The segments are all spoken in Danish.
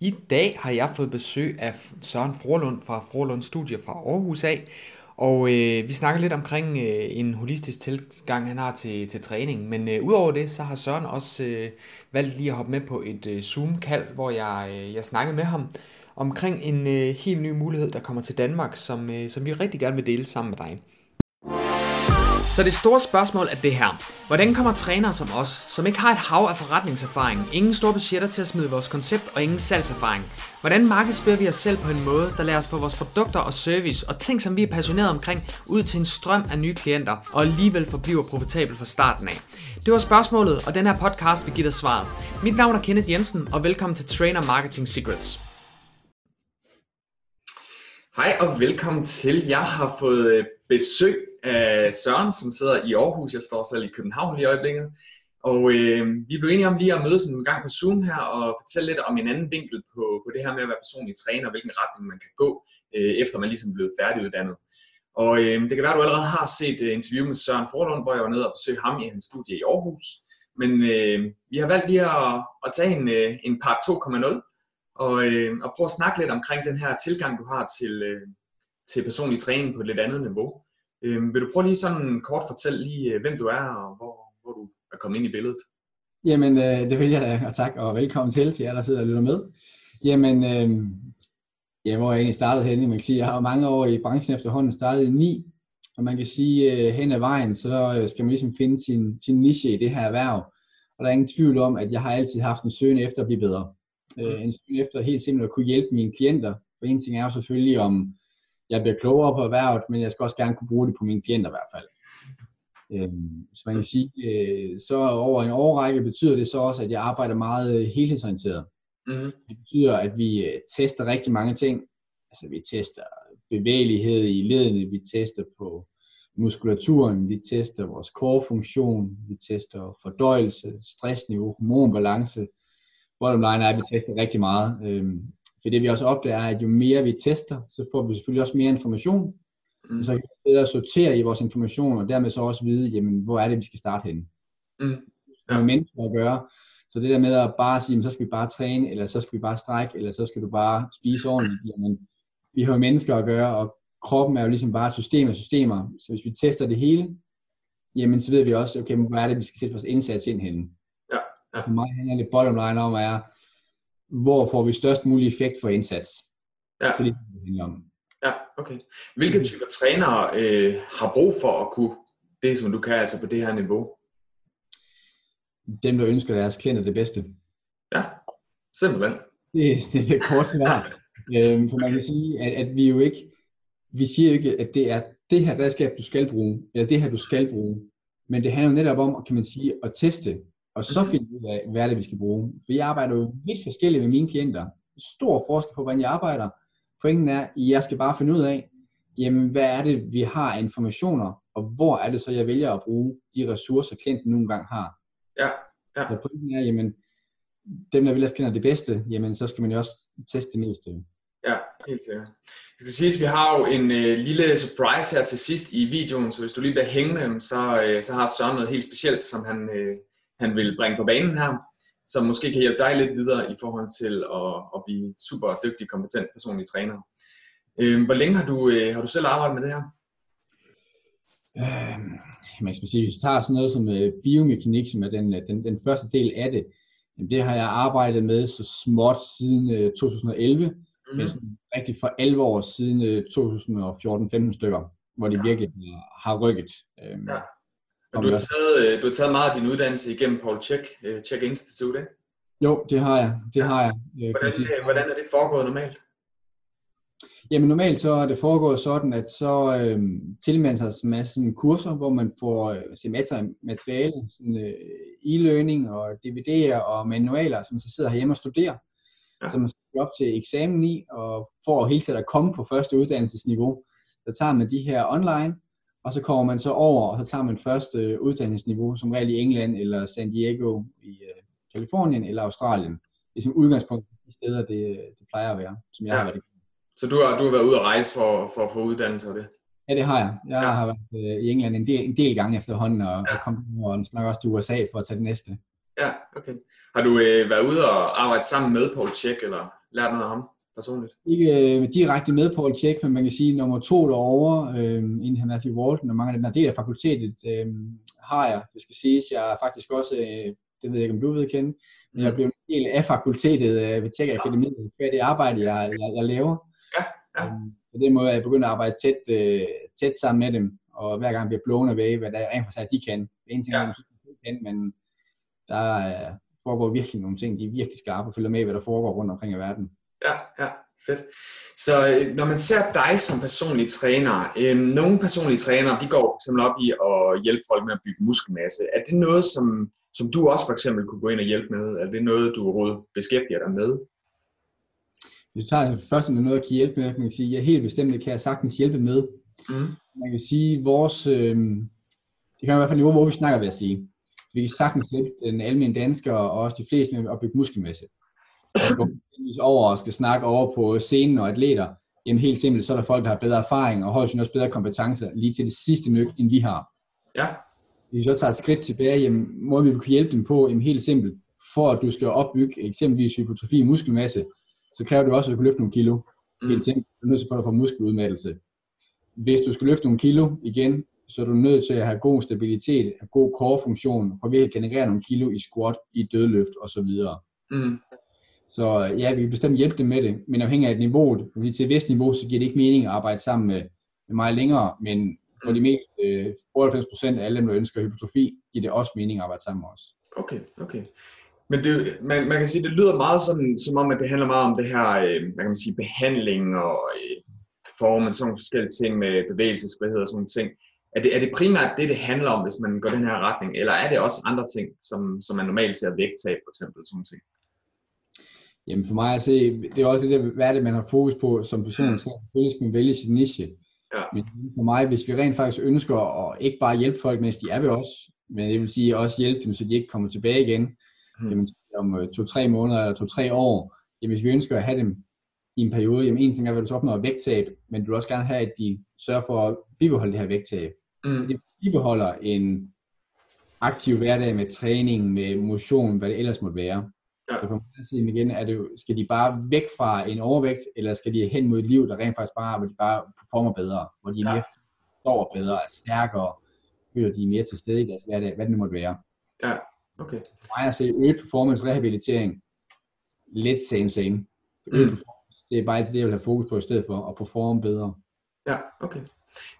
I dag har jeg fået besøg af Søren Frolund fra Frolund Studier fra Aarhus af, og øh, vi snakker lidt omkring øh, en holistisk tilgang, han har til, til træning. Men øh, udover det, så har Søren også øh, valgt lige at hoppe med på et øh, Zoom-kald, hvor jeg, øh, jeg snakkede med ham omkring en øh, helt ny mulighed, der kommer til Danmark, som, øh, som vi rigtig gerne vil dele sammen med dig. Så det store spørgsmål er det her. Hvordan kommer trænere som os, som ikke har et hav af forretningserfaring, ingen store budgetter til at smide vores koncept og ingen salgserfaring, hvordan markedsfører vi os selv på en måde, der lader os få vores produkter og service og ting, som vi er passionerede omkring, ud til en strøm af nye klienter, og alligevel forbliver profitabel fra starten af? Det var spørgsmålet, og den her podcast vil give dig svaret. Mit navn er Kenneth Jensen, og velkommen til Trainer Marketing Secrets. Hej og velkommen til. Jeg har fået øh, besøg af Søren, som sidder i Aarhus. Jeg står selv i København lige i øjeblikket. Og øh, vi blev enige om lige at mødes en gang på Zoom her og fortælle lidt om en anden vinkel på, på det her med at være personlig træner, og hvilken retning man kan gå, øh, efter man ligesom er blevet færdiguddannet. Og øh, det kan være, at du allerede har set øh, interview med Søren Forlund, hvor jeg var nede og besøgte ham i hans studie i Aarhus. Men øh, vi har valgt lige at, at tage en, øh, en part 2.0 og, øh, og prøve at snakke lidt omkring den her tilgang, du har til, øh, til personlig træning på et lidt andet niveau. Øh, vil du prøve lige sådan kort fortælle lige, øh, hvem du er, og hvor, hvor du er kommet ind i billedet? Jamen, øh, det vil jeg da, og tak, og velkommen til til jer, der sidder og lytter med. Jamen, øh, ja, hvor jeg egentlig startede henne, man kan sige, jeg har mange år i branchen efterhånden, startet i ni, og man kan sige, øh, hen ad vejen, så øh, skal man ligesom finde sin, sin niche i det her erhverv. Og der er ingen tvivl om, at jeg har altid haft en søgen efter at blive bedre. Øh, en søgen efter helt simpelthen at kunne hjælpe mine klienter. For en ting er jo selvfølgelig, om jeg bliver klogere på erhvervet, men jeg skal også gerne kunne bruge det på mine klienter i hvert fald. Øhm, så man kan sige, øh, så over en årrække betyder det så også, at jeg arbejder meget helhedsorienteret. Mm. Det betyder, at vi øh, tester rigtig mange ting. Altså vi tester bevægelighed i ledene, vi tester på muskulaturen, vi tester vores core-funktion, vi tester fordøjelse, stressniveau, hormonbalance. Bottom line er, at vi tester rigtig meget. Øhm, for det vi også opdager er, at jo mere vi tester, så får vi selvfølgelig også mere information. Mm. Så kan vi bedre sortere i vores information, og dermed så også vide, jamen, hvor er det, vi skal starte henne. Mm. Ja. Med mennesker at gøre. Så det der med at bare sige, så skal vi bare træne, eller så skal vi bare strække, eller så skal du bare spise ordentligt. Jamen, vi har jo mennesker at gøre, og kroppen er jo ligesom bare et system af systemer. Så hvis vi tester det hele, jamen så ved vi også, okay, hvor er det, vi skal sætte vores indsats ind henne. Ja, ja. For mig handler det bottom line om, er, hvor får vi størst mulig effekt for indsats. Ja. Det er det, det handler om. Ja, okay. Hvilke typer trænere øh, har brug for at kunne det, som du kan, altså på det her niveau? Dem, der ønsker deres klienter det bedste. Ja, simpelthen. Det, det, det er kort svar. øhm, for man kan sige, at, at vi jo ikke, vi siger jo ikke, at det er det her redskab, du skal bruge, eller det her, du skal bruge. Men det handler jo netop om, kan man sige, at teste, og så mhm. finde ud af, hvad er det, vi skal bruge. For jeg arbejder jo vidt forskelligt med mine klienter. Stor forskel på, hvordan jeg arbejder. Pointen er, at jeg skal bare finde ud af, jamen, hvad er det, vi har af informationer, og hvor er det så, jeg vælger at bruge de ressourcer, klienten nogle gange har. Ja, ja. Så pointen er, jamen, dem, der vil at kender det bedste, jamen, så skal man jo også teste det meste. Ja, helt sikkert. Det skal siges, at vi har jo en øh, lille surprise her til sidst i videoen, så hvis du lige bliver hængende, så, øh, så har Søren noget helt specielt, som han, øh, han vil bringe på banen her, som måske kan hjælpe dig lidt videre i forhold til at, at blive super dygtig, kompetent personlig træner. Øh, hvor længe har du, øh, har du selv arbejdet med det her? Øh, man skal sige, hvis vi tager sådan noget som øh, biomekanik, som er den, den, den første del af det, jamen det har jeg arbejdet med så småt siden øh, 2011, mm-hmm. men sådan rigtig for 11 år siden øh, 2014-15 stykker, hvor det ja. virkelig har rykket. Øh, ja. Men du har, taget, øh, du har taget meget af din uddannelse igennem Paul Check, øh, Check Institute, ikke? Jo, det har jeg. Det har jeg. Hvordan, hvordan er det foregået normalt? Jamen normalt så er det foregået sådan, at så øh, tilmelder sig en masse kurser, hvor man får øh, materiale, sådan øh, e-learning og DVD'er og manualer, som man så sidder hjemme og studerer. Ja. Så man skal op til eksamen i, og for hele tiden at komme på første uddannelsesniveau, så tager man de her online, og så kommer man så over, og så tager man første øh, uddannelsesniveau, som regel i England, eller San Diego i uh, Kalifornien, eller Australien. Det er som udgangspunkt de steder, det, det plejer at være, som jeg ja. har været i. Så du har, du har været ude at rejse for, for at få uddannelse af det? Ja, det har jeg. Jeg ja. har været uh, i England en del, en del gange efterhånden, og, ja. og kom og nok også til USA for at tage det næste. Ja, okay. Har du øh, været ude og arbejde sammen med Paul Check, eller? lært noget af ham personligt? Ikke øh, direkte med på at tjekke, men man kan sige, nummer to derovre, øh, inden han Matthew Walton, og mange af den her del af fakultetet, øh, har jeg, det skal siges, jeg er faktisk også, øh, det ved jeg ikke, om du ved kende, men jeg er blevet en del af fakultetet øh, ved Tjek Akademiet, hvad det arbejde, jeg, jeg, jeg laver. Ja, ja. Øh, på den måde er jeg begyndt at arbejde tæt, øh, tæt sammen med dem, og hver gang bliver blown away, hvad der rent for sig, de kan. Det er en ting, ja. de kan, men der øh, foregår virkelig nogle ting, de er virkelig skarpe og følger med, hvad der foregår rundt omkring i verden. Ja, ja, fedt. Så øh, når man ser dig som personlig træner, øh, nogle personlige trænere, de går for eksempel op i at hjælpe folk med at bygge muskelmasse. Er det noget, som, som du også for eksempel kunne gå ind og hjælpe med? Er det noget, du overhovedet beskæftiger dig med? Hvis du tager først med noget at kan hjælpe med, man kan sige, ja, helt bestemt det kan jeg sagtens hjælpe med. Mm. Man kan sige, vores, øh, det kan i hvert fald niveau, hvor vi snakker, ved at sige. Vi kan sagtens hjælpe den almindelige dansker og også de fleste med at bygge muskelmasse over og skal snakke over på scenen og atleter, jamen helt simpelt, så er der folk, der har bedre erfaring og højst også bedre kompetencer lige til det sidste nyk, end vi har. Ja. Hvis vi så tager et skridt tilbage, jamen må vi kunne hjælpe dem på, jamen helt simpelt, for at du skal opbygge eksempelvis hypotrofi og muskelmasse, så kræver det også, at du kan løfte nogle kilo. Mm. Helt simpelt, du er nødt til at få muskeludmattelse. Hvis du skal løfte nogle kilo igen, så er du nødt til at have god stabilitet, have god core-funktion, for at generere nogle kilo i squat, i dødløft osv. Mm. Så ja, vi vil bestemt hjælpe dem med det, men afhængig af niveauet, fordi til et vist niveau, så giver det ikke mening at arbejde sammen med, med mig længere, men for de mest øh, 98% af alle dem, der ønsker hypotrofi, giver det også mening at arbejde sammen med os. Okay, okay. Men det, man, man kan sige, det lyder meget sådan, som om, at det handler meget om det her, øh, hvad kan man sige, behandling og øh, og sådan forskellige ting med bevægelsesfrihed og sådan ting. Er det, er det primært det, det handler om, hvis man går den her retning, eller er det også andre ting, som, som man normalt ser vægttab, for eksempel, sådan ting? Jamen for mig at se, det er også det, hvad er det, man har fokus på som person, mm. så selvfølgelig skal man vælge sin niche. Ja. Men for mig, hvis vi rent faktisk ønsker at ikke bare hjælpe folk, mens de er ved os, men det vil sige også hjælpe dem, så de ikke kommer tilbage igen, mm. jamen, om øh, to-tre måneder eller to-tre år, jamen hvis vi ønsker at have dem i en periode, jamen en ting er, at du opnår vægttab, men du vil også gerne have, at de sørger for at bibeholde det her vægttab. Mm. Det bibeholder en aktiv hverdag med træning, med motion, hvad det ellers måtte være. Ja. Så for mig igen, er det, skal de bare væk fra en overvægt, eller skal de hen mod et liv, der rent faktisk bare, hvor de bare performer bedre, hvor de ja. mere står bedre, er stærkere, føler de er mere til stede i deres hverdag, hvad det nu måtte være. Ja, okay. For mig at se øget performance, rehabilitering, lidt same same. Øget mm. det er bare det, jeg vil have fokus på i stedet for at performe bedre. Ja, okay.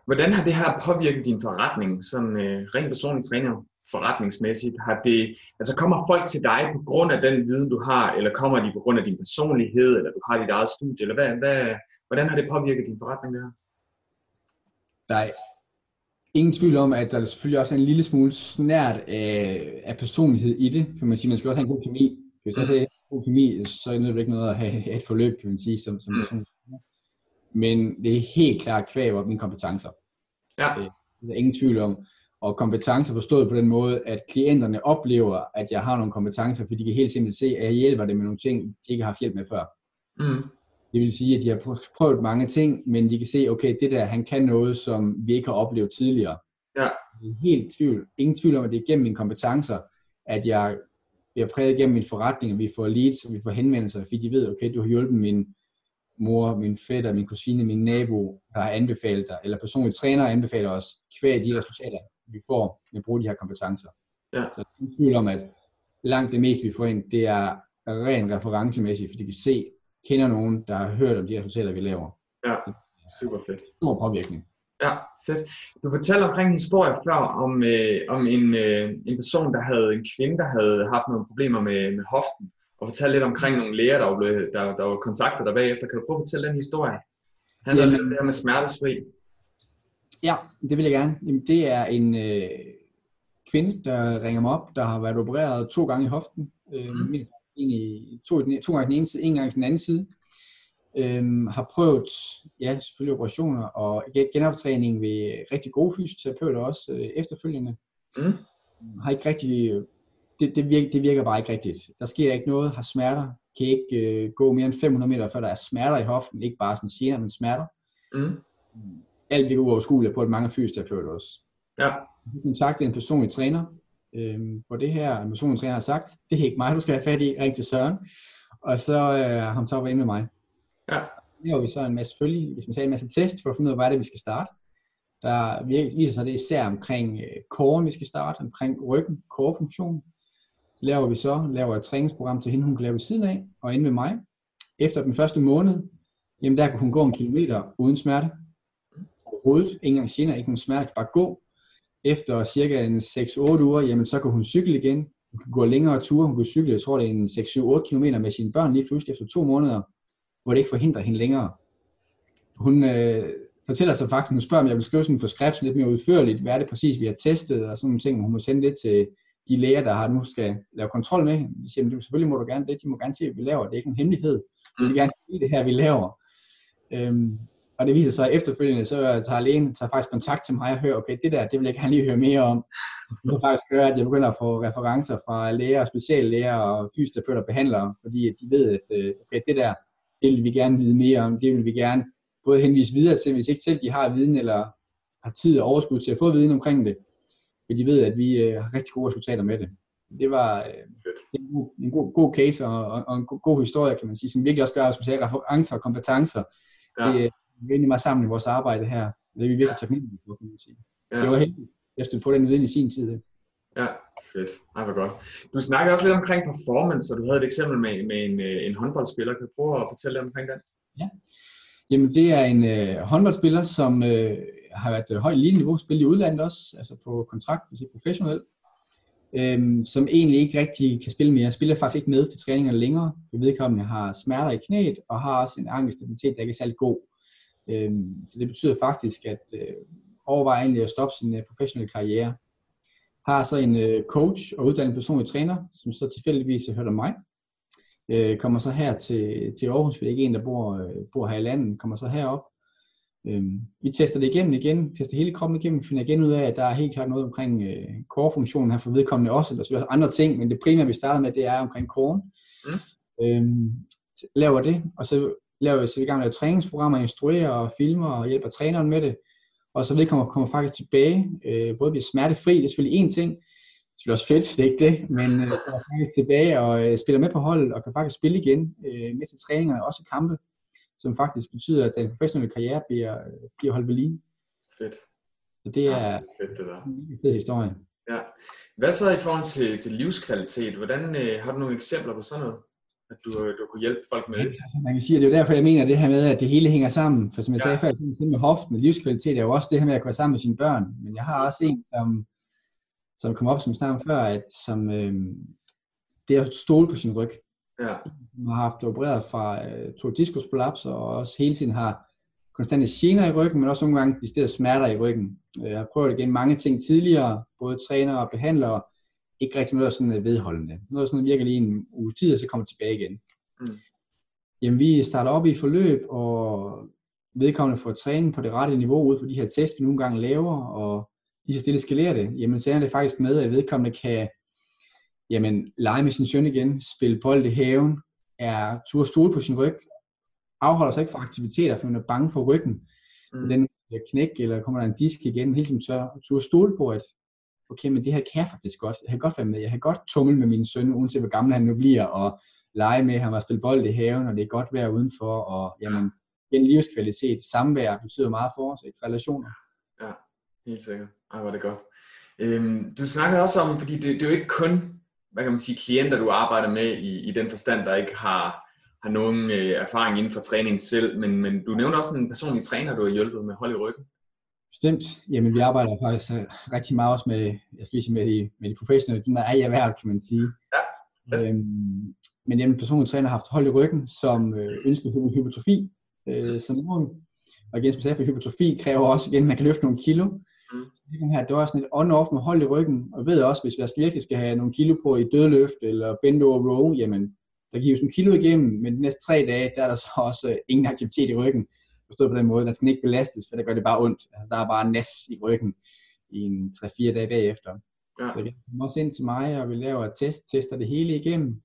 Hvordan har det her påvirket din forretning, sådan øh, rent personlig træner? Forretningsmæssigt? Har det, altså kommer folk til dig på grund af den viden, du har, eller kommer de på grund af din personlighed, eller du har dit eget studie, eller hvad, hvad, hvordan har det påvirket din forretning der? Der er ingen tvivl om, at der selvfølgelig også er en lille smule snært af, af personlighed i det, kan man sige. Man skal også have en god kemi. Hvis jeg har en god kemi, så er det ikke noget at have et forløb, kan man sige, som, som mm. person. Men det er helt klart kvæg op mine kompetencer. Ja. Det er ingen tvivl om og kompetencer forstået på den måde, at klienterne oplever, at jeg har nogle kompetencer, fordi de kan helt simpelthen se, at jeg hjælper dem med nogle ting, de ikke har haft hjælp med før. Mm. Det vil sige, at de har prøvet mange ting, men de kan se, okay, det der, han kan noget, som vi ikke har oplevet tidligere. Ja. Er helt tvivl, ingen tvivl om, at det er gennem mine kompetencer, at jeg bliver præget gennem min forretning, og vi får leads, og vi får henvendelser, fordi de ved, okay, du har hjulpet min mor, min fætter, min kusine, min nabo, der har anbefalet dig, eller personlige træner anbefaler os, kvæg de resultater, vi får med at bruge de her kompetencer. Ja. Så det er tvivl om, at langt det meste, vi får ind, det er ren referencemæssigt, fordi vi kan se, kender nogen, der har hørt om de her resultater, vi laver. Ja, super fedt. Stor påvirkning. Ja, fedt. Du fortalte omkring en historie før om, øh, om en, øh, en person, der havde en kvinde, der havde haft nogle problemer med, med hoften, og fortalte lidt omkring nogle læger, der var, blevet, der, der var kontaktet der bagefter. Kan du prøve at fortælle den historie? Han havde det her med smertesfri. Ja, det vil jeg gerne. Jamen, det er en øh, kvinde, der ringer mig op, der har været opereret to gange i hoften. Øh, mm. en i, to, to gange den ene side, en gang den anden side. Øh, har prøvet, ja, selvfølgelig operationer og genoptræning ved rigtig gode fysioterapeuter også øh, efterfølgende. Mm. Har ikke rigtig, det, det, virker, det virker bare ikke rigtigt. Der sker ikke noget, har smerter, kan ikke øh, gå mere end 500 meter, før der er smerter i hoften, ikke bare sådan gener, men smerter. Mm alt virker uoverskueligt på, at mange fysioterapeuter også. Ja. Jeg kontaktede en personlig træner, øh, hvor det her personlig træner har sagt, det er ikke mig, du skal have fat i, ring til Søren. Og så øh, har hun så været inde med mig. Ja. laver vi så en masse, selvfølgelig, hvis man tager en masse test for at finde ud af, hvad det er, vi skal starte. Der viser sig det især omkring øh, kåren, vi skal starte, omkring ryggen, kårefunktion. Det laver vi så, laver et træningsprogram til hende, hun kan lave ved siden af, og inde med mig. Efter den første måned, jamen der kunne hun gå en kilometer uden smerte. Overhovedet, ikke engang gener, ikke nogen smerte, bare gå. Efter cirka en 6-8 uger, jamen så kan hun cykle igen. Hun kan gå længere ture, hun kan cykle, jeg tror det er en 6-7-8 km med sine børn lige pludselig efter to måneder, hvor det ikke forhindrer hende længere. Hun øh, fortæller sig faktisk, hun spørger, om jeg vil skrive sådan på skrift lidt mere udførligt, hvad er det præcis, vi har testet, og sådan nogle ting, hun må sende det til de læger, der har nu skal lave kontrol med. De siger, selvfølgelig må du gerne det, de må gerne se, hvad vi laver, det er ikke en hemmelighed. Vi vil gerne se det her, vi laver. Øhm, og det viser sig efterfølgende, så tager lægen tager faktisk kontakt til mig og hører, okay, det der, det vil jeg gerne lige høre mere om. Det vil faktisk gøre, at jeg begynder at få referencer fra læger, speciallæger og fysioterapeuter og behandlere, fordi de ved, at øh, okay, det der, det vil vi gerne vide mere om, det vil vi gerne både henvise videre til, hvis ikke selv de har viden eller har tid og overskud til at få viden omkring det, men de ved, at vi øh, har rigtig gode resultater med det. Det var øh, en, god, en god, god case og, og, en god, god historie, kan man sige, som virkelig også gør, at man referencer og kompetencer, ja. det, vi er meget sammen i vores arbejde her. Det er vi virkelig taknemmelige for, kan man sige. Ja. Det var heldigt, jeg stod på den viden i sin tid. Ja, fedt. Ej, hvor godt. Du snakker også lidt omkring performance, og du havde et eksempel med, med en, øh, en håndboldspiller. Kan du prøve at fortælle lidt omkring den? Ja. Jamen, det er en øh, håndboldspiller, som øh, har været øh, højt niveau, spillet i udlandet også, altså på kontrakt, altså professionelt, øh, som egentlig ikke rigtig kan spille mere. Spiller faktisk ikke med til træninger længere. Vedkommende har smerter i knæet, og har også en angststabilitet, der ikke er særlig god. Øh, så det betyder faktisk, at øh, overvejer egentlig at stoppe sin øh, professionelle karriere. Har så en øh, coach og uddannet personlig træner, som så tilfældigvis har hørt om mig. Øh, kommer så her til, til Aarhus, for det er ikke en, der bor, øh, bor her i landet, kommer så herop. Øh, vi tester det igennem igen, tester hele kroppen igennem, finder igen ud af, at der er helt klart noget omkring øh, core-funktionen her for vedkommende også, der er også andre ting, men det primære, vi starter med, det er omkring core. Mm. Øh, laver det, og så laver vi så i gang med træningsprogrammer, instruerer og filmer og hjælper træneren med det. Og så vedkommende kommer faktisk tilbage, øh, både bliver smertefri, det er selvfølgelig en ting, det er også fedt, det er ikke det, men øh, kommer faktisk tilbage og øh, spiller med på holdet og kan faktisk spille igen øh, med til træningerne, også kampe, som faktisk betyder, at den professionelle karriere bliver, bliver holdt ved lige. Fedt. Så det er ja, fedt, det der. en fed historie. Ja. Hvad så i forhold til, til livskvalitet? Hvordan øh, har du nogle eksempler på sådan noget? At du, øh, du kunne hjælpe folk med det. Altså, man kan sige, at det er derfor, jeg mener det her med, at det hele hænger sammen. For som jeg ja. sagde før, det med hoften og livskvalitet er jo også det her med at kunne være sammen med sine børn. Men jeg har også en, som, som kom op, som snakkede før, at som, øh, det er at stole på sin ryg. Ja. Hun har haft opereret fra øh, to diskusprolaps, og også hele tiden har konstante gener i ryggen, men også nogle gange de steder smerter i ryggen. Øh, jeg har prøvet igen mange ting tidligere, både træner og behandlere, ikke rigtig noget sådan vedholdende. Noget sådan virker lige en uge tid, og så kommer tilbage igen. Mm. Jamen vi starter op i forløb, og vedkommende får træning på det rette niveau ud for de her test, vi nogle gange laver, og de så stille skalerer det. Jamen så er det faktisk med, at vedkommende kan jamen, lege med sin søn igen, spille bold i haven, er tur stole på sin ryg, afholder sig ikke fra aktiviteter, for man er bange for ryggen. Mm. Den knæk, eller kommer der en disk igen, hele tiden tør tur stole på, at okay, men det her kan jeg faktisk godt. Jeg kan godt være med. Jeg kan godt tumle med min søn, uanset hvor gammel han nu bliver, og lege med ham og spille bold i haven, og det er godt være udenfor, og jamen, en livskvalitet, samvær betyder meget for os, ikke? relationer. Ja, helt sikkert. Ej, var det godt. Øhm, du snakker også om, fordi det, det er jo ikke kun, hvad kan man sige, klienter, du arbejder med i, i den forstand, der ikke har, har nogen øh, erfaring inden for træning selv, men, men du nævner også en personlig træner, du har hjulpet med hold i ryggen. Bestemt. Jamen, vi arbejder faktisk øh, rigtig meget også med, jeg skal sige, med de, med de professionelle, den der er i erhverv, kan man sige. Ja. Øhm, men jamen, personlig træner har haft hold i ryggen, som øh, ønsker hypotrofi øh, som mål. Og igen, som jeg sagde, for hypotrofi kræver også, igen, at man kan løfte nogle kilo. Mm. Så det her, det var sådan et on-off med hold i ryggen, og ved også, hvis vi virkelig skal have nogle kilo på i dødløft eller bend over row, jamen, der gives en kilo igennem, men de næste tre dage, der er der så også øh, ingen aktivitet i ryggen forstået på den måde, den skal ikke belastes, for det gør det bare ondt. Altså, der er bare næs i ryggen i en 3-4 dage bagefter. Ja. Så jeg kommer også ind til mig, og vi laver et test, tester det hele igennem,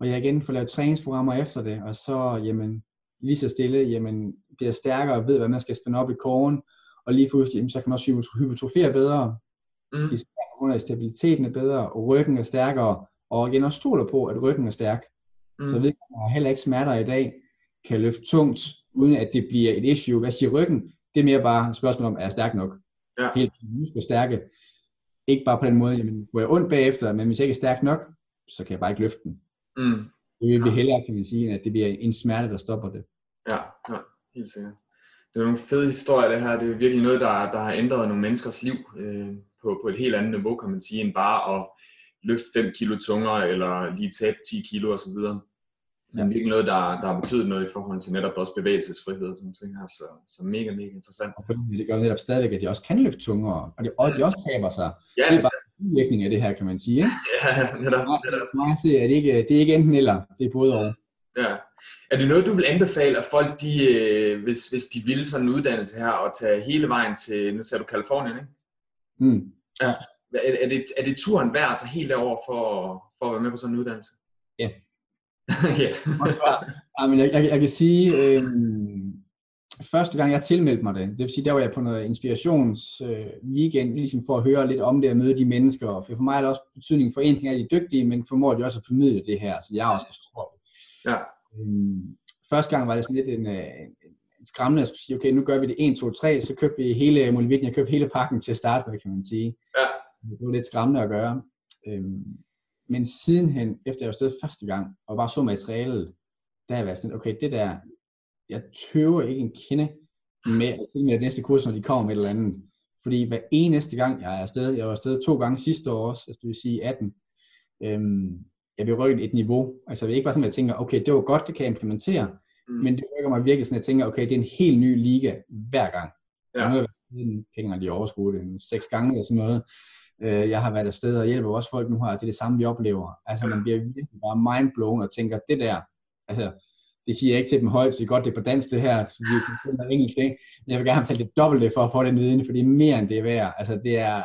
og jeg igen får lavet træningsprogrammer efter det, og så jamen, lige så stille, jamen, bliver stærkere og ved, hvad man skal spænde op i kåren, og lige pludselig, jamen, så kan man også hypotrofere bedre, mm. på grund af stabiliteten er bedre, og ryggen er stærkere, og igen også stoler på, at ryggen er stærk. Mm. Så vedkommende har heller ikke smerter i dag, kan løfte tungt, uden at det bliver et issue. Hvad siger ryggen? Det er mere bare et spørgsmål om, er jeg stærk nok? Ja. Helt muskler stærke. Ikke bare på den måde, jamen, hvor jeg ondt bagefter, men hvis jeg ikke er stærk nok, så kan jeg bare ikke løfte den. Mm. Det vil blive hellere, kan man sige, at det bliver en smerte, der stopper det. Ja, ja helt sikkert. Det er nogle fede historier, det her. Det er virkelig noget, der, der har ændret nogle menneskers liv øh, på, på et helt andet niveau, kan man sige, end bare at løfte 5 kilo tungere, eller lige tabe 10 kilo osv. Men virkelig noget, der, der har betydet noget i forhold til netop også bevægelsesfrihed og sådan ting her, så, så mega, mega interessant. Og det gør netop stadigvæk, at de også kan løfte tungere, og de, og de også taber sig. Ja, det er bare virkning af det her, kan man sige. Ikke? Ja, netop. netop. Man se, at det ikke, det er ikke enten eller, det er både og. Ja. Er det noget, du vil anbefale, at folk, de, øh, hvis, hvis de vil sådan en uddannelse her, og tage hele vejen til, nu sagde du Kalifornien, ikke? Mm. Ja. Er, er, det, er det turen værd at tage helt derover for, for at være med på sådan en uddannelse? Ja. ja. ja men jeg, jeg, jeg kan sige, øh, første gang jeg tilmeldte mig det, det vil sige, der var jeg på noget inspirations øh, weekend, ligesom for at høre lidt om det og møde de mennesker. For, for mig er det også betydning for en ting, at de er dygtige, men formår de også at formidle det her, så jeg også forstår det. Ja. Øhm, første gang var det sådan lidt en, en, en skræmmende at sige, okay, nu gør vi det 1, 2, 3, så købte vi hele Molevitten, jeg købte hele pakken til at starte med, kan man sige. Ja. Det var lidt skræmmende at gøre. Øhm, men sidenhen, efter jeg var stået første gang, og bare så materialet, der har jeg været sådan, okay, det der, jeg tøver ikke en kende med at med det næste kurs, når de kommer med et eller andet. Fordi hver eneste gang, jeg er afsted, jeg var afsted to gange sidste år også, altså det vil sige 18, øhm, jeg vil rykke et niveau. Altså det er ikke bare sådan, at jeg tænker, okay, det var godt, det kan jeg implementere, mm. men det rykker mig virkelig sådan, at jeg tænker, okay, det er en helt ny liga hver gang. Ja. Jeg har været ikke de overskue det, seks gange eller sådan noget. Øh, jeg har været afsted og hjælper også folk nu her, det er det samme, vi oplever. Altså man bliver virkelig bare mindblown og tænker, det der, altså det siger jeg ikke til dem højt, så det er godt, det er på dansk det her, så de finde engelsk, ikke? Men jeg vil gerne have det dobbelte for at få den viden, for det er mere end det er værd. Altså det er,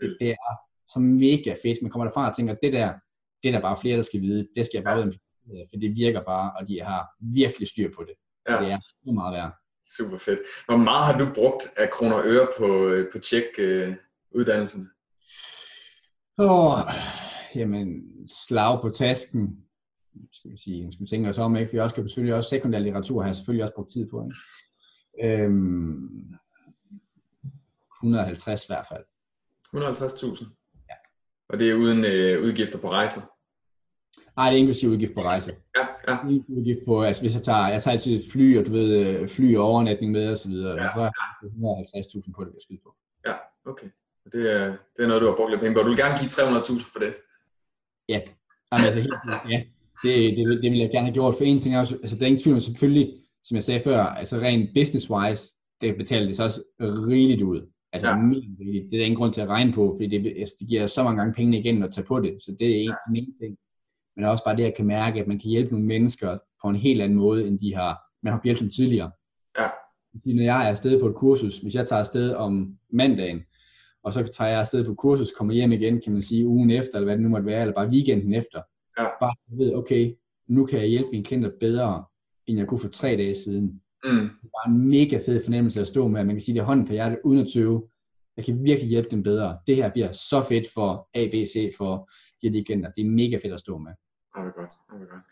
det, det er så mega fedt. Man kommer derfra og tænker, det der, det er der bare flere, der skal vide. Det skal jeg bare ud for det virker bare, og de har virkelig styr på det. Så ja. det er så meget værd. Super fedt. Hvor meget har du brugt af kroner og øre på, øh, på tjek øh, uddannelsen? Åh, jamen, slag på tasken, skal vi sige, skal vi tænke os om, ikke? Vi også kan selvfølgelig også sekundær litteratur har jeg selvfølgelig også brugt tid på, ikke? Øhm, 150 i hvert fald. 150.000? Ja. Og det er uden øh, udgifter på rejser? Nej, det er inklusiv udgift på rejse. Ja, ja. Udgift på, altså hvis jeg tager, jeg tager altid fly, og du ved, øh, fly og overnatning med og så videre, ja, så er jeg 150.000 på det, jeg skyde på. Ja, okay. Det er, det er noget, du har brugt lidt penge på. Du vil gerne give 300.000 for det? Ja, Jamen, altså, helt, ja. Det, det, det, vil jeg gerne have gjort. For en ting er også, altså der er ingen tvivl selvfølgelig, som jeg sagde før, altså rent business-wise, det betaler det så også rigeligt ud. Altså ja. rigeligt. Det er der ingen grund til at regne på, fordi det, altså, det giver så mange gange pengene igen at tage på det. Så det er en, ja. ene ting. Men også bare det, at jeg kan mærke, at man kan hjælpe nogle mennesker på en helt anden måde, end de har, man har hjulpet dem tidligere. Ja. Fordi når jeg er afsted på et kursus, hvis jeg tager afsted om mandagen, og så tager jeg afsted på kursus, kommer hjem igen, kan man sige, ugen efter, eller hvad det nu måtte være, eller bare weekenden efter. Ja. Bare ved, okay, nu kan jeg hjælpe mine klienter bedre, end jeg kunne for tre dage siden. Mm. Det var en mega fed fornemmelse at stå med, at man kan sige det er hånden på hjertet, uden at tøve. Jeg kan virkelig hjælpe dem bedre. Det her bliver så fedt for ABC, for de her klienter. Det er mega fedt at stå med. Ja, det godt. Det er godt.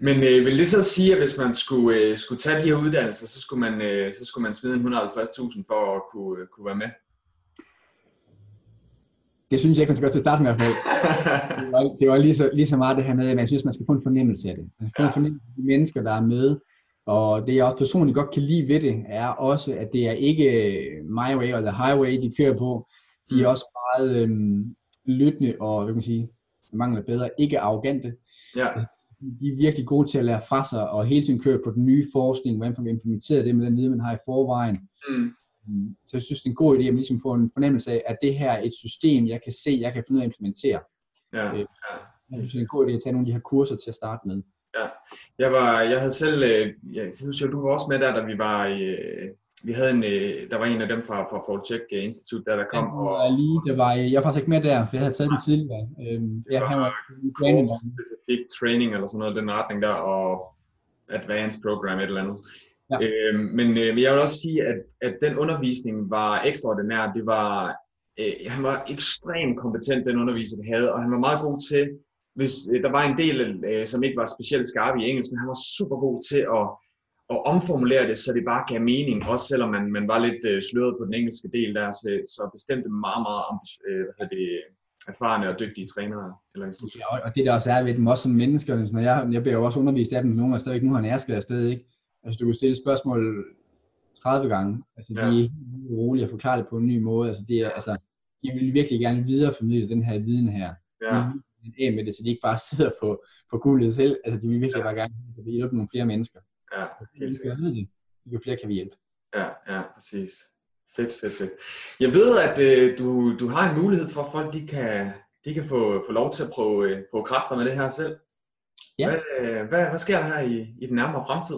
Men øh, vil det så sige, at hvis man skulle, øh, skulle tage de her uddannelser, så skulle man, øh, så skulle man smide 150.000 for at kunne, øh, kunne være med? Det synes jeg ikke, man skal gøre til at starte med. det var, det var lige, så, lige så meget det her med, at man synes, man skal få en fornemmelse af det. Man skal få en fornemmelse af de mennesker, der er med. Og det jeg også personligt godt kan lide ved det, er også, at det er ikke my way eller highway, de kører på. De er mm. også meget øhm, lyttende og, hvad kan man sige, mangler bedre, ikke arrogante. Ja. De er virkelig gode til at lære fra sig, og hele tiden køre på den nye forskning, hvordan får vi implementeret det med den viden, man har i forvejen. Mm. Så jeg synes, det er en god idé at ligesom få en fornemmelse af, at det her er et system, jeg kan se, jeg kan finde ud af at implementere. Ja, øh. Jeg synes, det er en god idé at tage nogle af de her kurser til at starte med. Ja, jeg, var, jeg havde selv, øh, jeg husker, du var også med der, da vi var i, øh, vi havde en, der var en af dem fra, fra Paul Check Institute, der der kom. Ja, og, var lige, der var, jeg var faktisk ikke med der, for jeg havde taget den tidligere. Øhm, ja, han var training. Specifik training eller sådan noget, den retning der, og advanced program, et eller andet. Ja. Øh, men øh, jeg vil også sige, at, at den undervisning var ekstraordinær. Det var, øh, han var ekstremt kompetent, den underviser, han havde, og han var meget god til, hvis øh, der var en del, øh, som ikke var specielt skarp i engelsk, men han var super god til at, at omformulere det, så det bare gav mening, også selvom man, man var lidt øh, sløret på den engelske del der, så, så bestemte meget, meget øh, hvad det, erfarne og dygtige trænere eller instruktører. Ja, og det der også er ved dem, også som mennesker, når jeg, jeg bliver jo også undervist af dem, nogle er stadigvæk nu har en afsted, ikke? Altså du kunne stille spørgsmål 30 gange, altså ja. de er rolige at forklare det på en ny måde, altså det er, altså, de vil virkelig gerne videreformidle den her viden her. Ja. af med det, så de ikke bare sidder på, på guldet selv, altså de vil virkelig ja. bare gerne hjælpe nogle flere mennesker. Ja, helt sikkert. Jo flere kan vi hjælpe. Ja, ja, præcis. Fedt, fedt, fedt. Jeg ved, at øh, du, du har en mulighed for, at folk de kan, de kan få, få lov til at prøve, øh, prøve kræfter med det her selv. Ja. Hvad, øh, hvad, hvad sker der her i, i den nærmere fremtid?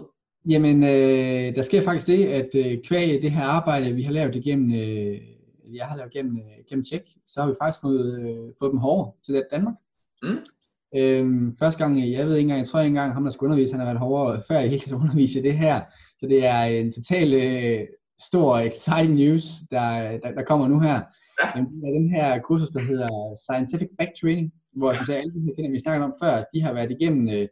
Jamen, øh, der sker faktisk det, at øh, kvæg det her arbejde, vi har lavet igennem, øh, jeg har lavet gennem, øh, gennem tjek, så har vi faktisk fået, øh, fået dem hårdere til Danmark. Mm. Øhm, første gang, jeg ved ikke engang, jeg tror ikke engang, ham der skulle undervise, han har været hårdere, før jeg helt tiden undervise det her. Så det er en total øh, stor exciting news, der, der, der kommer nu her. Ja. Det er den her kursus, der hedder Scientific Back Training, hvor som alle de her ting, vi snakkede om før, de har været igennem øh,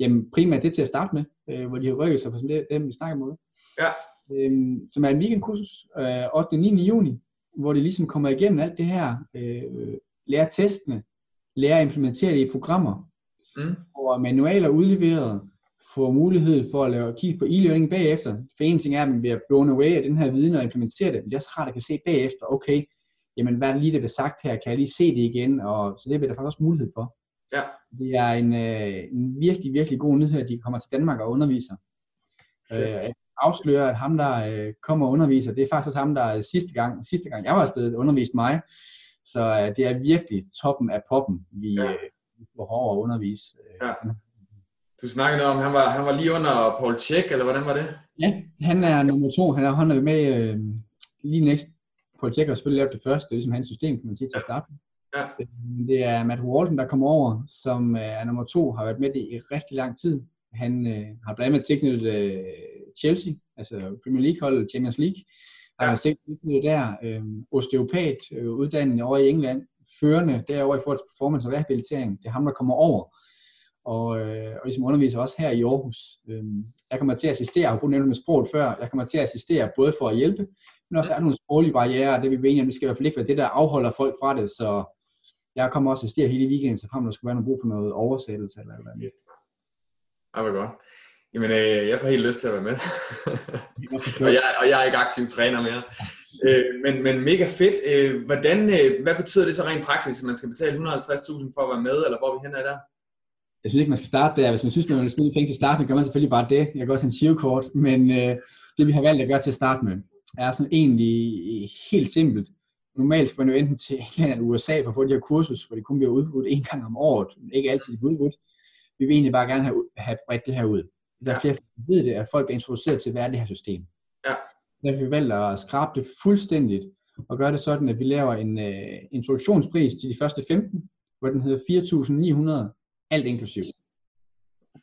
jamen, primært det til at starte med, øh, hvor de har rykket sig på det, dem, vi snakker om. Ja. Øhm, som er en weekendkursus, øh, 8. og 9. juni, hvor de ligesom kommer igennem alt det her, øh, lærer testene, lærer at implementere det i programmer, mm. og manualer udleveret, får mulighed for at lave, kigge på e-learning bagefter. For en ting er, at man bliver blown away af den her viden og implementere det, men det er også rart at kan se bagefter, okay, jamen hvad er det lige, der bliver sagt her, kan jeg lige se det igen, og så det bliver der faktisk også mulighed for. Ja. Det er en, øh, en virkelig, virkelig god nyhed, at de kommer til Danmark og underviser. Øh, afslører, at ham, der øh, kommer og underviser, det er faktisk også ham, der sidste gang, sidste gang jeg var afsted, underviste mig. Så øh, det er virkelig toppen af poppen, vi ja. øh, får hårdt at undervise. Øh, ja. Du snakkede om, han var, han var lige under Paul Tjek, eller hvordan var det? Ja, han er nummer to. Han er, han er med øh, lige næste. Paul Tjek har selvfølgelig lavet det første, det er ligesom hans system, kan man sige, til at starte. Ja. Øh, det er Matt Walton, der kommer over, som øh, er nummer to, har været med det i rigtig lang tid. Han øh, har blandt andet tilknyttet øh, Chelsea, altså Premier League holdet Champions League. Han ja. har tilknyttet der øh, osteopat, øh, uddannet over i England, førende derovre i forhold til performance og rehabilitering. Det er ham, der kommer over og, øh, og ligesom underviser også her i Aarhus. Øh, jeg kommer til at assistere, jeg har brugt med sproget før, jeg kommer til at assistere både for at hjælpe, men også er der nogle sproglige barriere, det vi om, det skal i hvert fald ikke være det, der afholder folk fra det, så jeg kommer også at assistere hele weekenden, så frem der skulle være noget brug for noget oversættelse eller eller andet. Ja, hvor godt. Jamen, øh, jeg får helt lyst til at være med. og, jeg, og jeg er ikke aktiv træner mere. øh, men, men mega fedt. Øh, hvordan, øh, hvad betyder det så rent praktisk, at man skal betale 150.000 for at være med, eller hvor vi hen er der? Jeg synes ikke, man skal starte der. Hvis man synes, man vil smide penge til starten, gør man selvfølgelig bare det. Jeg kan også en shivkort, men øh, det vi har valgt at gøre til at starte med, er sådan egentlig helt simpelt. Normalt skal man jo enten til England eller USA for at få de her kursus, for det kun bliver udbudt en gang om året, men ikke altid udbudt. Vi vil egentlig bare gerne have, have bredt det her ud. Der er ja. flere, der ved det, at folk er introduceret til, hvad er det her system. Ja. Derfor vi valgt at skrabe det fuldstændigt, og gøre det sådan, at vi laver en uh, introduktionspris til de første 15, hvor den hedder 4.900 alt inklusiv.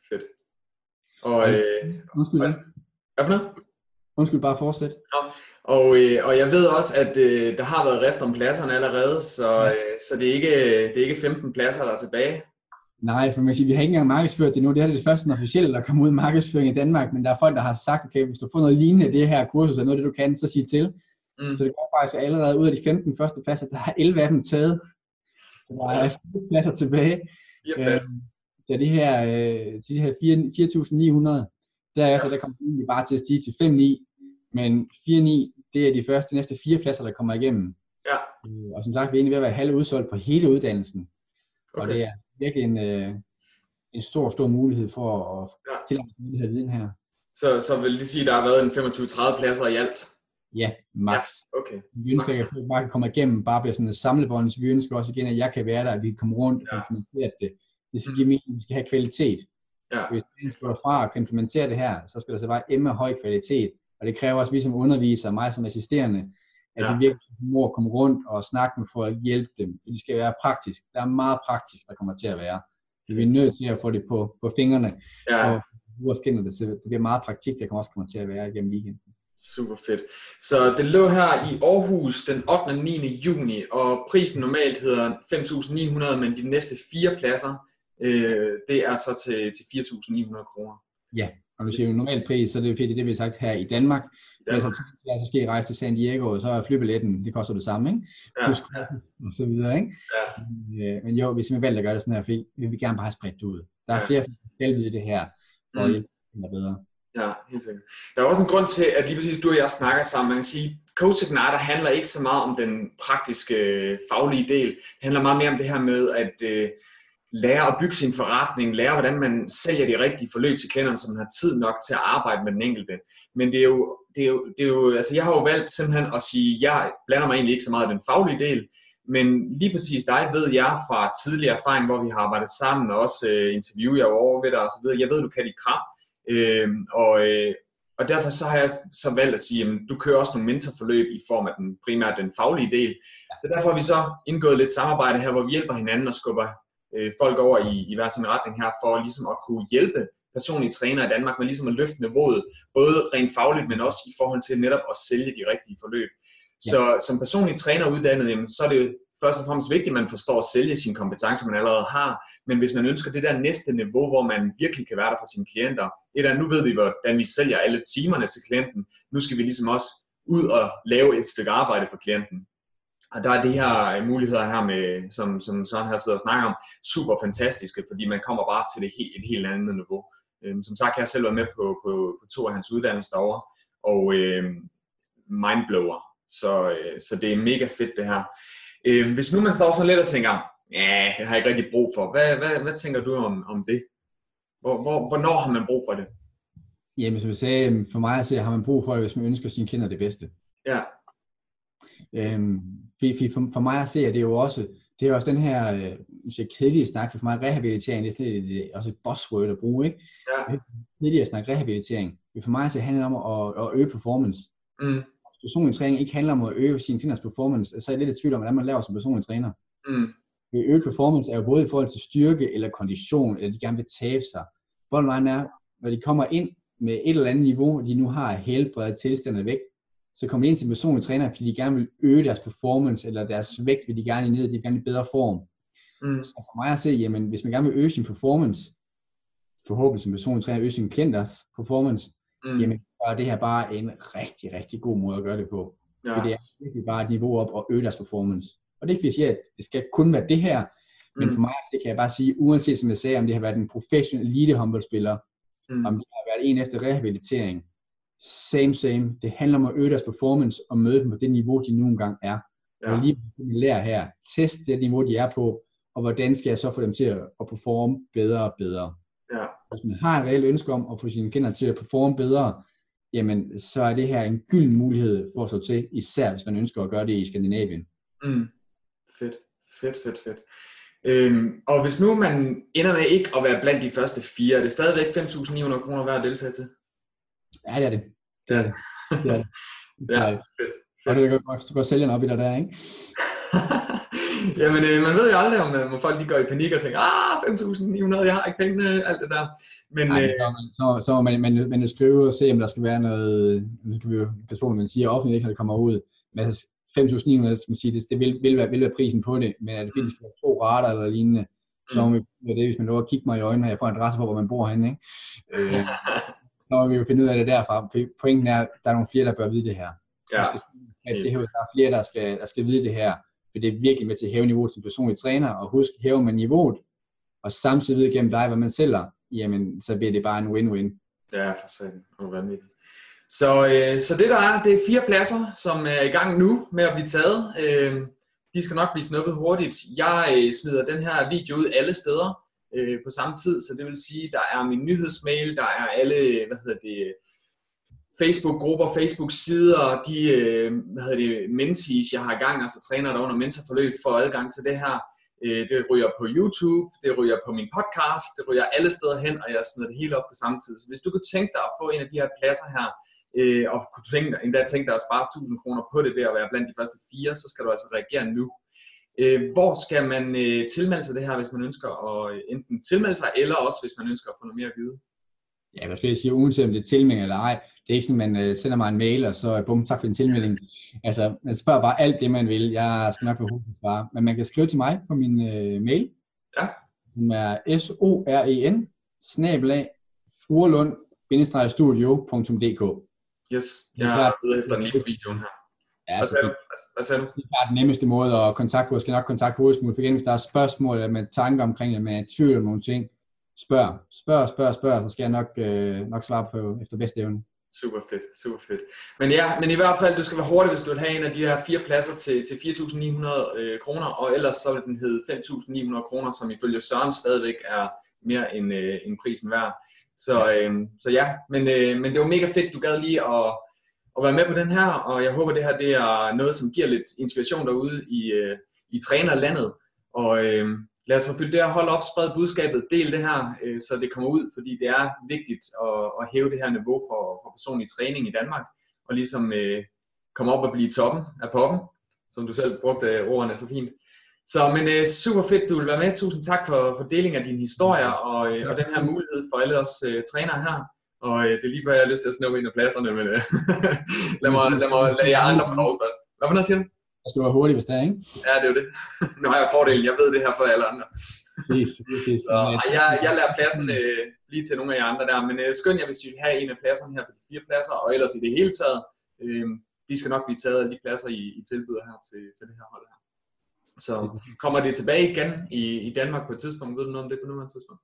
Fedt. Og, øh, Undskyld, hvad? Hvad for noget? Undskyld, bare fortsæt. Nå. Og, øh, og jeg ved også, at øh, der har været rift om pladserne allerede, så, ja. øh, så det, er ikke, det er ikke 15 pladser, der er tilbage. Nej, for man kan sige, vi har ikke engang markedsført det nu. Det er det første officielle, der kommer ud i markedsføring i Danmark, men der er folk, der har sagt, okay, hvis du får noget lignende det her kursus, er noget det, du kan, så sig til. Mm. Så det går faktisk allerede ud af de 15 første pladser, der er 11 af dem taget. Så der er 4 pladser tilbage. Øh, så de her, øh, de her 4.900, derefter der kommer de bare til at stige til 5.9, men 4.9, det er de første, de næste fire pladser, der kommer igennem. Ja. Øh, og som sagt, vi er egentlig ved at være halv udsolgt på hele uddannelsen. Okay. Og det er virkelig en, øh, en stor, stor mulighed for at ja. tilegne den her viden her. Så, så vil det sige, at der har været en 25-30 pladser i alt? Ja, max. Ja, okay. Vi ønsker, at jeg bare kan komme igennem, bare bliver sådan et samlebånd, så vi ønsker også igen, at jeg kan være der, at vi kan komme rundt ja. og implementere det. Det skal give mening, at vi skal have kvalitet. Ja. Hvis vi skal fra og kan implementere det her, så skal der så bare emne høj kvalitet. Og det kræver også, at vi som undervisere, mig som assisterende, at ja. vi virkelig må komme rundt og snakke med for at hjælpe dem. Det skal være praktisk. Der er meget praktisk, der kommer til at være. Vi er nødt til at få det på, på fingrene. Ja. Og det, så det bliver meget praktik, der også kommer til at være igennem weekenden. Super fedt. Så det lå her i Aarhus den 8. og 9. juni, og prisen normalt hedder 5.900, men de næste fire pladser Øh, det er så til, til 4.900 kroner. Ja, og du siger jo normal pris, så det er fedt, det vi har sagt her i Danmark. Danmark. Så, så skal I rejse til San Diego, og så er flybilletten, det koster det samme, ikke? Ja, Plus, ja. og så videre, ikke? Ja. Øh, Men jo, hvis vi valgte at gøre det sådan her, fordi vi vil gerne bare have spredt det ud. Der er Ja. flere, der skal vide det her, og Mm. hjælpe dem bedre. Ja, helt sikkert. Der er også en grund til, at lige præcis du og jeg snakker sammen. Man kan sige, Coach Igniter handler ikke så meget om den praktiske, øh, faglige del. Det handler meget mere om det her med at øh, lære at bygge sin forretning, lære hvordan man sælger de rigtige forløb til klienterne, så man har tid nok til at arbejde med den enkelte. Men det er jo, det er jo, det er jo altså jeg har jo valgt simpelthen at sige, jeg blander mig egentlig ikke så meget i den faglige del, men lige præcis dig ved jeg fra tidligere erfaring, hvor vi har arbejdet sammen, og også øh, interviewer jeg over ved dig osv., så. Jeg ved, du kan dit kram, øh, og, øh, og derfor så har jeg så valgt at sige, at du kører også nogle mentorforløb i form af den primært den faglige del. Så derfor har vi så indgået lidt samarbejde her, hvor vi hjælper hinanden og skubber øh, folk over i, i hver sin retning her, for ligesom at kunne hjælpe personlige trænere i Danmark med ligesom at løfte niveauet, både rent fagligt, men også i forhold til netop at sælge de rigtige forløb. Så som personlig træner uddannet, jamen, så er det jo først og fremmest vigtigt, at man forstår at sælge sine kompetencer, man allerede har. Men hvis man ønsker det der næste niveau, hvor man virkelig kan være der for sine klienter, et er, nu ved vi, hvordan vi sælger alle timerne til klienten. Nu skal vi ligesom også ud og lave et stykke arbejde for klienten. Og der er de her øh, muligheder her, med, som, som Søren her sidder og snakker om, super fantastiske, fordi man kommer bare til det he- et helt andet niveau. Øhm, som sagt, jeg har selv været med på, på, på to af hans uddannelser derovre, og øh, mindblower. Så, øh, så det er mega fedt det her. Øh, hvis nu man står sådan lidt og tænker, ja, det har jeg ikke rigtig brug for. Hvad, hvad, hvad tænker du om, om det? Hvor, hvor, hvornår har man brug for det? Jamen, som jeg sagde, for mig at se, har man brug for det, hvis man ønsker sine kinder det bedste. Ja, Øhm, for, for, for mig at se, at det er jo også, det er også den her, øh, kedelige snak, for for mig rehabilitering, det er sådan et, også et buzzword at bruge, ikke? Ja. Kedeligt at snakke rehabilitering. For mig at se, handler det om at, at øge performance. mm, Personlig træning ikke handler om at øge sin kinders performance, så er jeg lidt i tvivl om, hvordan man laver som personlig træner. mm, Øget performance er jo både i forhold til styrke eller kondition, eller de gerne vil tabe sig. Bottom er, når de kommer ind med et eller andet niveau, de nu har helbredet tilstand og vægt, så kommer de ind til personlige træner, fordi de gerne vil øge deres performance, eller deres vægt vil de gerne ned, de vil gerne i bedre form. mm, Så for mig at se, jamen, hvis man gerne vil øge sin performance, forhåbentlig som personlig træner, øge sin klienters performance, mm, jamen, så er det her bare en rigtig, rigtig god måde at gøre det på. Ja. ja, Det er virkelig bare et niveau op og øge deres performance. Og det er ikke, fordi jeg siger, at det skal kun være det her, men Mm. for mig at se, kan jeg bare sige, uanset som jeg sagde, om det har været en professionel elite håndboldspiller, mm, om det har været en efter rehabilitering, same, same. Det handler om at øge deres performance og møde dem på det niveau, de nu engang er. Ja. Og lige vi lærer her, test det niveau, de er på, og hvordan skal jeg så få dem til at, performe bedre og bedre. ja, Hvis man har et reelt ønske om at få sine kinder til at performe bedre, jamen så er det her en gylden mulighed for at stå til, især hvis man ønsker at gøre det i Skandinavien. mm. Fedt, fedt, fedt, fedt. Øhm, og hvis nu man ender med ikke at være blandt de første fire, er det stadigvæk 5.900 kroner værd at deltage til? Ja, det er det. Det er det. det, er det. Ja, fedt. Og det går godt, går sælgerne op i dig der, ikke? Jamen, øh, man ved jo aldrig, om, øh, om folk de går i panik og tænker, ah, 5.900, jeg har ikke pengene, alt det der. Men Nej, øh, det gør man. så, så man, man, man skrive og se, om der skal være noget, nu kan vi jo passe på, man siger offentligt, ikke, når det kommer ud. Men altså, 5.900, skal man sige, det, det vil, vil, være, vil være prisen på det, men er det fordi, det skal være to rater eller lignende, så må vi det, hvis man lover at kigge mig i øjnene, og jeg får en adresse på, hvor man bor henne, ikke? Øh, må vi jo finde ud af det derfra. Pointen er, at der er nogle flere, der bør vide det her. ja, At det her, der er flere, der skal, der skal vide det her, for det er virkelig med til at hæve niveauet til personlig træner, og husk, hæver man niveauet, og samtidig ved gennem dig, hvad man sælger, jamen, så bliver det bare en win-win. er for satan og vanvittigt. Så, øh, så det der er, det er fire pladser, som er i gang nu med at blive taget. Øh, de skal nok blive snuppet hurtigt. Jeg øh, smider den her video ud alle steder øh, på samme tid, så det vil sige, der er min nyhedsmail, der er alle, hvad hedder det, Facebook-grupper, Facebook-sider, de øh, hvad hedder det, mentees, jeg har i gang, altså træner der under mentorforløb, får adgang til det her. Øh, det ryger på YouTube, det ryger på min podcast, det ryger alle steder hen, og jeg smider det hele op på samme tid. Så hvis du kunne tænke dig at få en af de her pladser her, øh, og kunne tænke dig, endda tænke dig at spare 1000 kroner på det ved at være blandt de første fire, så skal du altså reagere nu. Øh, hvor skal man øh, tilmelde sig det her, hvis man ønsker at øh, enten tilmelde sig, eller også hvis man ønsker at få noget mere at vide? Ja, hvad skal jeg sige, uanset om det er tilmelding eller ej, det er ikke sådan, at man sender mig en mail, og så bum, tak for din tilmelding. Altså, man spørger bare alt det, man vil. Jeg skal nok få hurtigt svare. Men man kan skrive til mig på min øh, mail. Ja. som er S-O-R-E-N, snabelag, fruerlund-studio.dk. Yes, jeg er ude efter den lige på videoen her. Ja, Hvad så sagde det, du? Hvad sagde du? det er den nemmeste måde at kontakte på. Jeg skal nok kontakte hovedsmule, for igen, hvis der er spørgsmål eller med tanker omkring det, med tvivl om nogle ting, spørg, spørg, spørg, spørg, så skal jeg nok, øh, nok svare på efter bedste evne. Super fedt, super fedt. Men ja, men i hvert fald, du skal være hurtig, hvis du vil have en af de her fire pladser til, til 4.900 øh, kroner, og ellers så vil den hedde 5.900 kroner, som ifølge Søren stadigvæk er mere end, øh, end prisen værd. Så, øh, så ja, men, øh, men det var mega fedt, du gad lige at, at være med på den her, og jeg håber, det her det er noget, som giver lidt inspiration derude i, øh, i trænerlandet. Og øh, lad os forfylde det her, hold op, spred budskabet, del det her, øh, så det kommer ud, fordi det er vigtigt at, at hæve det her niveau for, for personlig træning i Danmark, og ligesom øh, komme op og blive toppen af poppen, som du selv brugte øh, ordene så fint. Så men øh, super fedt, du vil være med. Tusind tak for, for deling af dine historier og, øh, og den her mulighed for alle os øh, trænere her. Og øh, det er lige før, jeg har lyst til at snuppe en af pladserne, men øh, lad, mig, lad mig lade jer andre få lov først. Hvad for noget siger du? Jeg skal være hurtig, hvis der er, ikke? Ja, det er jo det. nu har jeg fordelen, jeg ved det her for alle andre. Så ej, jeg, jeg lader pladsen øh, lige til nogle af jer andre der, men øh, skøn jer, hvis I vil have en af pladserne her på de fire pladser, og ellers i det hele taget, øh, de skal nok blive taget af de pladser, I, I tilbyder her til, til det her hold her. Så kommer det tilbage igen i, i Danmark på et tidspunkt, ved du noget om det på nuværende tidspunkt?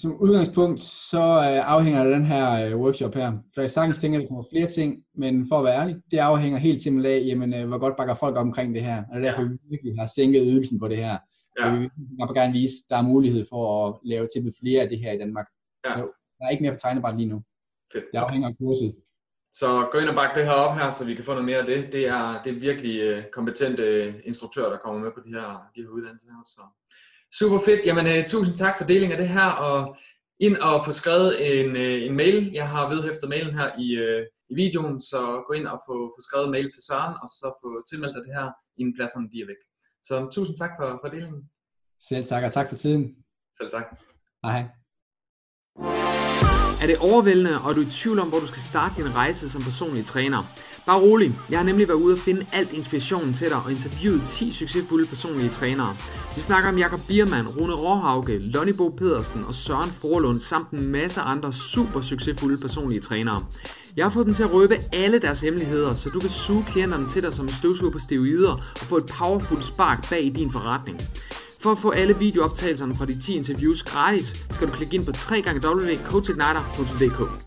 Som udgangspunkt, så øh, afhænger det den her øh, workshop her. For jeg sagtens tænker, at der kommer flere ting, men for at være ærlig, det afhænger helt simpelthen af, jamen, øh, hvor godt bakker folk omkring det her. Og det er derfor, Ja. vi virkelig har sænket ydelsen på det her. Ja. Og vi vil gerne vise, at der er mulighed for at lave tilbud flere af det her i Danmark. Ja. Så der er ikke mere på tegnebræt lige nu. Fedt. Det afhænger af kurset. Så gå ind og bakke det her op her, så vi kan få noget mere af det. Det er, det er virkelig kompetente instruktører, der kommer med på de her, de her uddannelser. Så. Super fedt. Jamen, øh, tusind tak for deling af det her, og ind og få skrevet en, øh, en mail. Jeg har vedhæftet mailen her i, øh, i videoen, så gå ind og få, få skrevet mail til Søren, og så få tilmeldt dig det her, inden pladserne de er væk. Så tusind tak for, for delingen. Selv tak, og tak for tiden. Selv tak. Hej hej. Er det overvældende, og er du i tvivl om, hvor du skal starte din rejse som personlig træner? Bare rolig, jeg har nemlig været ude og finde alt inspirationen til dig og interviewet 10 succesfulde personlige trænere. Vi snakker om Jakob Biermann, Rune Råhauke, Lonnie Bo Pedersen og Søren Forlund samt en masse andre super succesfulde personlige trænere. Jeg har fået dem til at røbe alle deres hemmeligheder, så du kan suge klienterne til dig som en støvsuger på steroider og få et powerful spark bag i din forretning. For at få alle videooptagelserne fra de 10 interviews gratis, skal du klikke ind på www.coachigniter.dk.